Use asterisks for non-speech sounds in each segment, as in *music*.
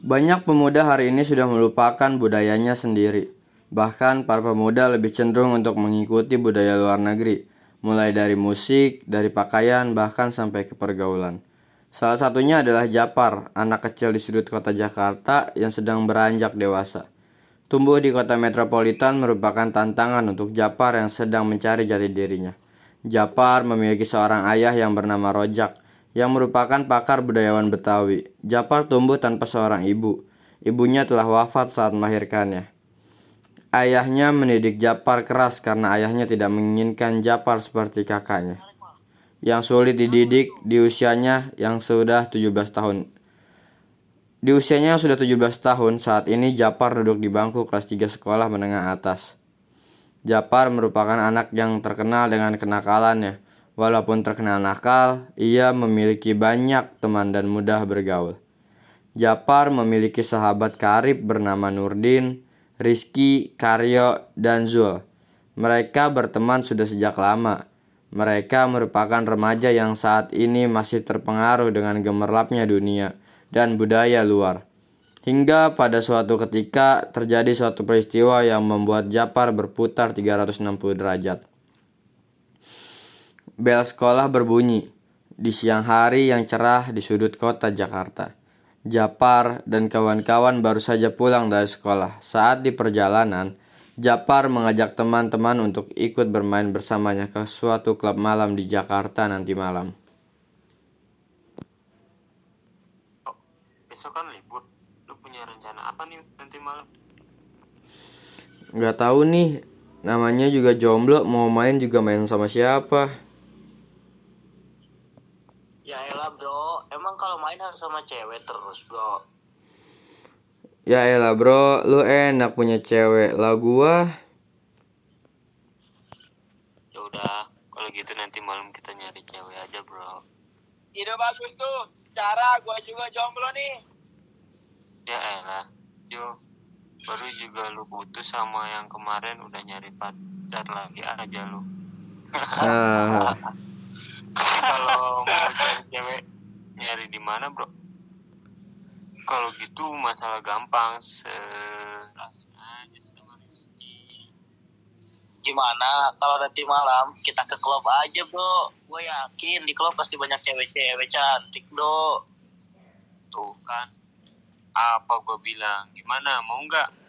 Banyak pemuda hari ini sudah melupakan budayanya sendiri. Bahkan para pemuda lebih cenderung untuk mengikuti budaya luar negeri, mulai dari musik, dari pakaian, bahkan sampai ke pergaulan. Salah satunya adalah Japar, anak kecil di sudut kota Jakarta yang sedang beranjak dewasa. Tumbuh di kota metropolitan merupakan tantangan untuk Japar yang sedang mencari jati dirinya. Japar memiliki seorang ayah yang bernama Rojak, yang merupakan pakar budayawan Betawi. Japar tumbuh tanpa seorang ibu. Ibunya telah wafat saat melahirkannya. Ayahnya mendidik Japar keras karena ayahnya tidak menginginkan Japar seperti kakaknya. Yang sulit dididik di usianya yang sudah 17 tahun. Di usianya yang sudah 17 tahun, saat ini Japar duduk di bangku kelas 3 sekolah menengah atas. Japar merupakan anak yang terkenal dengan kenakalannya Walaupun terkenal nakal, ia memiliki banyak teman dan mudah bergaul. Japar memiliki sahabat karib bernama Nurdin, Rizky, Karyo, dan Zul. Mereka berteman sudah sejak lama. Mereka merupakan remaja yang saat ini masih terpengaruh dengan gemerlapnya dunia dan budaya luar. Hingga pada suatu ketika terjadi suatu peristiwa yang membuat Japar berputar 360 derajat. Bel sekolah berbunyi di siang hari yang cerah di sudut kota Jakarta. Japar dan kawan-kawan baru saja pulang dari sekolah. Saat di perjalanan, Japar mengajak teman-teman untuk ikut bermain bersamanya ke suatu klub malam di Jakarta nanti malam. Oh, besok kan libur. Lu punya rencana apa nih nanti malam? Gak tahu nih, namanya juga jomblo, mau main juga main sama siapa. Elah bro, emang kalau main harus sama cewek terus bro. Ya elah bro, lu enak punya cewek. Lah gua Ya udah, kalau gitu nanti malam kita nyari cewek aja bro. Ide bagus tuh, secara gua juga jomblo nih. Ya elah, yo baru juga lu putus sama yang kemarin udah nyari pacar lagi aja lu. ah, *laughs* kalau mau cari cewek nyari di mana bro? Kalau gitu masalah gampang serahin aja sama Rizky. Gimana kalau nanti malam kita ke klub aja bro? Gue yakin di klub pasti banyak cewek-cewek cantik bro. Tuh kan, apa gue bilang? Gimana? Mau nggak?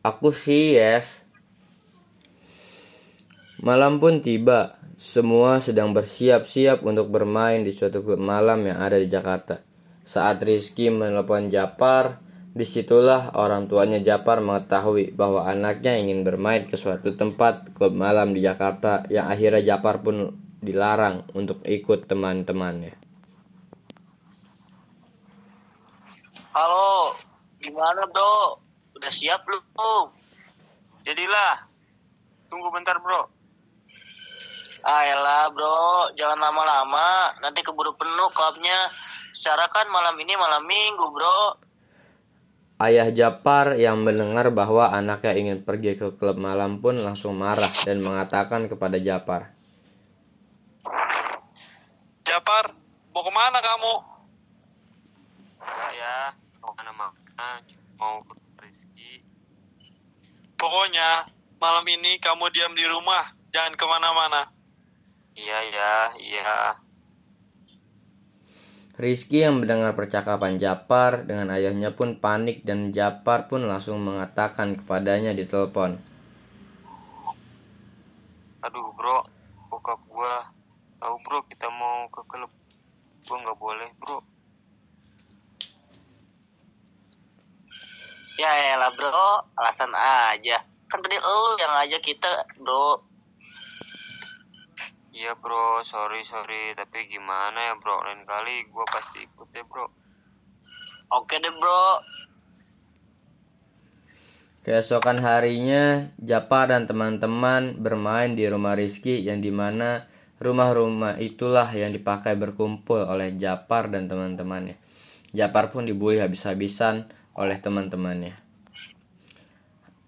aku sih yes. Malam pun tiba. Semua sedang bersiap-siap untuk bermain di suatu klub malam yang ada di Jakarta. Saat Rizky menelpon Japar, di situlah orang tuanya Japar mengetahui bahwa anaknya ingin bermain ke suatu tempat klub malam di Jakarta yang akhirnya Japar pun dilarang untuk ikut teman-temannya. Halo, gimana bro? Udah siap belum? Jadilah, tunggu bentar bro. Ah elah bro, jangan lama-lama. Nanti keburu penuh klubnya. Secara kan malam ini malam minggu bro. Ayah Japar yang mendengar bahwa anaknya ingin pergi ke klub malam pun langsung marah dan mengatakan kepada Japar. Japar, mau ke mana kamu? Enggak ya, mau mana mana, mau ke Rizky. Pokoknya malam ini kamu diam di rumah, jangan ke mana-mana. Iya ya, iya. Rizky yang mendengar percakapan Japar dengan ayahnya pun panik dan Japar pun langsung mengatakan kepadanya di telepon. Aduh bro, bokap gua tahu bro kita mau ke klub. Gua nggak boleh bro. Ya elah bro, alasan aja. Kan tadi lu yang ngajak kita bro. Iya bro, sorry sorry, tapi gimana ya bro, lain kali gua pasti ikut ya bro. Oke deh bro. Keesokan harinya, Japar dan teman-teman bermain di rumah Rizky yang di mana rumah-rumah itulah yang dipakai berkumpul oleh Japar dan teman-temannya. Japar pun dibully habis-habisan oleh teman-temannya.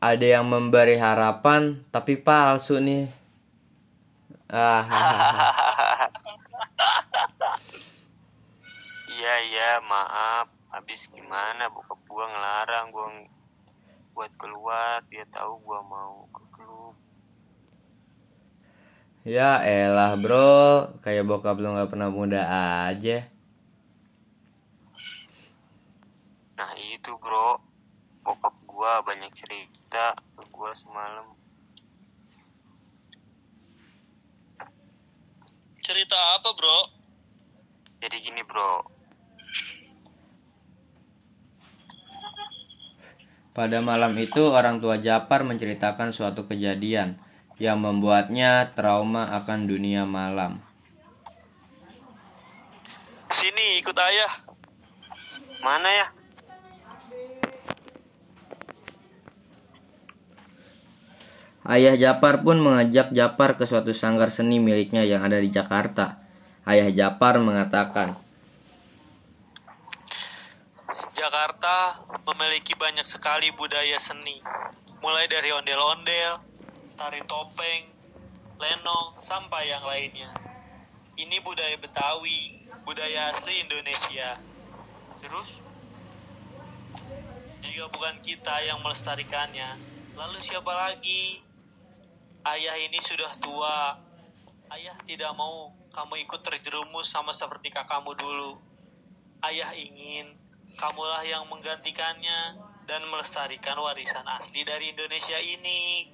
Ada yang memberi harapan tapi palsu nih. Ah, *laughs* Iya iya, maaf. habis gimana? Bokap gua ngelarang gua buat keluar. Dia tahu gua mau ke klub. Ya elah bro, kayak bokap lu nggak pernah muda aja. nah itu bro. Bokap gua banyak cerita ke gua semalam Cerita apa, bro? jadi gini bro Pada malam itu orang tua Japar menceritakan suatu kejadian yang membuatnya trauma akan dunia malam. Sini, ikut ayah. mana ya Ayah Japar pun mengajak Japar ke suatu sanggar seni miliknya yang ada di Jakarta. Ayah Japar mengatakan, Jakarta memiliki banyak sekali budaya seni. Mulai dari ondel-ondel, tari topeng, lenong, sampai yang lainnya. Ini budaya Betawi, budaya asli Indonesia. Terus, jika bukan kita yang melestarikannya, lalu siapa lagi? Ayah ini sudah tua. Ayah tidak mau kamu ikut terjerumus sama seperti kakakmu dulu. Ayah ingin kamulah yang menggantikannya dan melestarikan warisan asli dari Indonesia ini.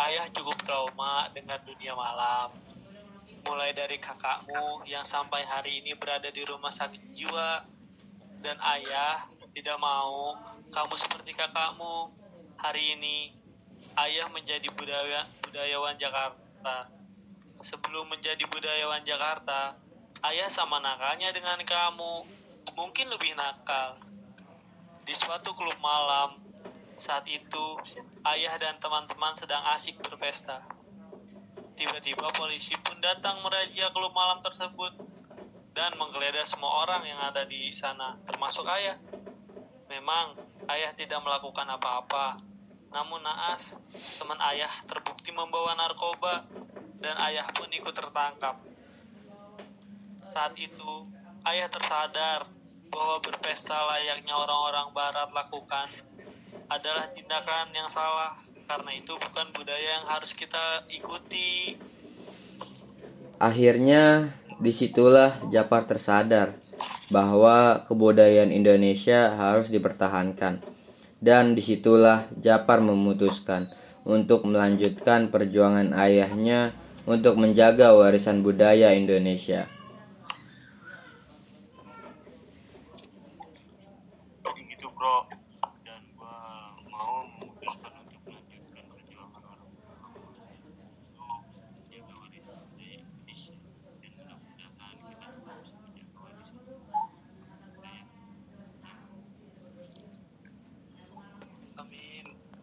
Ayah cukup trauma dengan dunia malam. Mulai dari kakakmu yang sampai hari ini berada di rumah sakit jiwa. Dan ayah tidak mau kamu seperti kakakmu. Hari ini ayah menjadi budaya budayawan Jakarta. Sebelum menjadi budayawan Jakarta, ayah sama nakalnya dengan kamu. Mungkin lebih nakal. Di suatu klub malam, saat itu ayah dan teman-teman sedang asik berpesta. Tiba-tiba polisi pun datang merazia klub malam tersebut dan menggeledah semua orang yang ada di sana, termasuk ayah. Memang ayah tidak melakukan apa-apa, namun naas teman ayah terbukti membawa narkoba dan ayah pun ikut tertangkap. Saat itu ayah tersadar bahwa berpesta layaknya orang-orang barat lakukan adalah tindakan yang salah karena itu bukan budaya yang harus kita ikuti. akhirnya di situlah Japar tersadar bahwa kebudayaan Indonesia harus dipertahankan. Dan di situlah Japar memutuskan untuk melanjutkan perjuangan ayahnya untuk menjaga warisan budaya Indonesia. jadi gitu bro dan gua mau memutuskan untuk melanjutkan perjuangan orang tua untuk menjaga warisan budaya Indonesia dan mudah-mudahan kita terus menjaga warisan budaya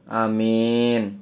Amin.